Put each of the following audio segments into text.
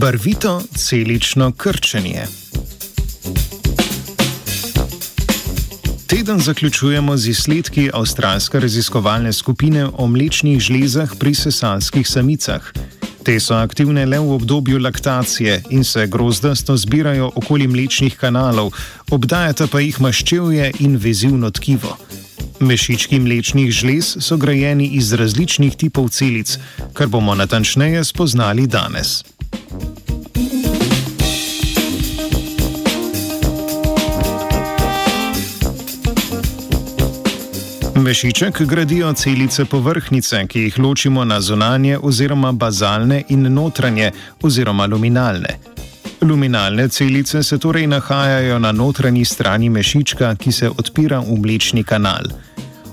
Barvito celično krčenje. Teden zaključujemo z izsledki avstralske raziskovalne skupine o mlečnih žlezah pri sesalskih samicah. Te so aktivne le v obdobju laktacije in se grozdasto zbirajo okoli mlečnih kanalov, obdajata pa jih maščevje in vezivno tkivo. Mešički mlečnih žlez so grajeni iz različnih tipov celic, kar bomo natančneje spoznali danes. Mešiček gradijo celice povrhnice, ki jih ločimo na zunanje oziroma bazalne in notranje oziroma luminalne. Luminalne celice se torej nahajajo na notranji strani mešička, ki se odpira v mlečni kanal.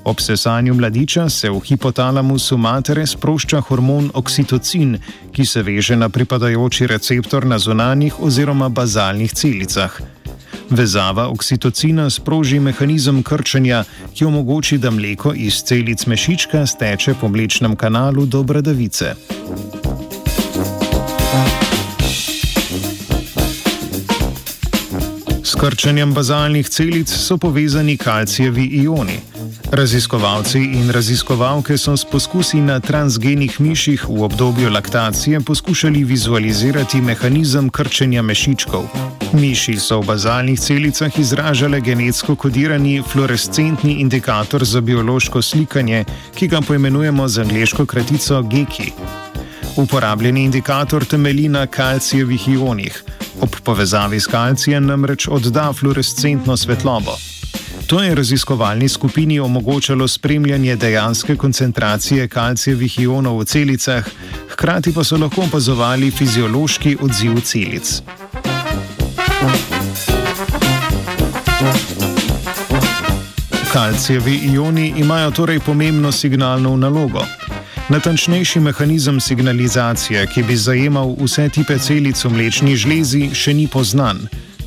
Ob sesanju mladiča se v hipotalamusu matere sprošča hormon oksitocin, ki se veže na pripadajoči receptor na zunanjih oziroma bazalnih celicah. Vezava oksitocina sproži mehanizem krčenja, ki omogoči, da mleko iz celic mešička steče po mlečnem kanalu do bradavice. S krčenjem bazalnih celic so povezani kalcijevi ioni. Raziskovalci in raziskovalke so s poskusi na transgenih miših v obdobju laktacije poskušali vizualizirati mehanizem krčenja mešičkov. Miši so v bazalnih celicah izražale genetsko kodirani fluorescentni indikator za biološko slikanje, ki ga poimenujemo z angliško kratico GEKI. Uporabljeni indikator temelji na kalcijevih ionih. Ob povezavi s kalcijem namreč odda fluorescentno svetlobo. To je raziskovalni skupini omogočalo spremljanje dejanske koncentracije kalcijevih ionov v celicah, hkrati pa so lahko opazovali fiziološki odziv celic. Kalcijevi ioni imajo torej pomembno signalno nalogo. Natančnejši mehanizem signalizacije, ki bi zajemal vse tipe celic v mlečni žlezi, še ni poznan.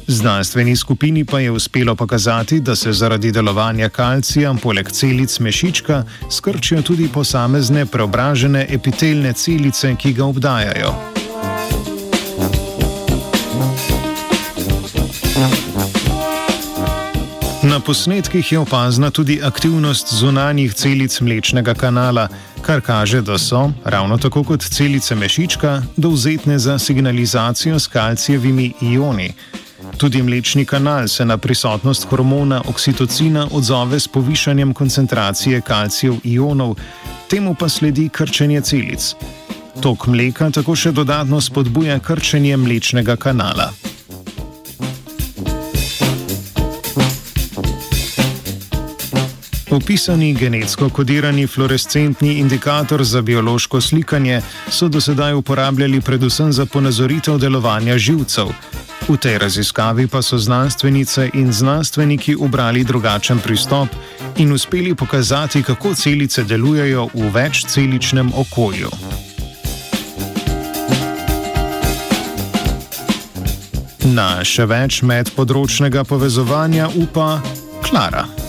Znanstveni skupini pa je uspelo pokazati, da se zaradi delovanja kalcija poleg celic mešička skrčijo tudi posamezne preobražene epitelne celice, ki ga obdajajo. Na posnetkih je opazna tudi aktivnost zunanjih celic mlečnega kanala, kar kaže, da so, ravno tako kot celice mešička, dovzetne za signalizacijo s kalcijevimi ioni. Tudi mlečni kanal se na prisotnost hormona oksitocina odzove s povišanjem koncentracije kalcijev ionov, temu pa sledi krčenje celic. Tok mleka tako še dodatno spodbuja krčenje mlečnega kanala. Opisani genetsko kodirani fluorescentni indikator za biološko slikanje so do sedaj uporabljali predvsem za ponazoritev delovanja živcev. V tej raziskavi pa so znanstvenice in znanstveniki obrali drugačen pristop in uspeli pokazati, kako celice delujejo v večceličnem okolju. Na še več medpodročnega povezovanja upa Klara.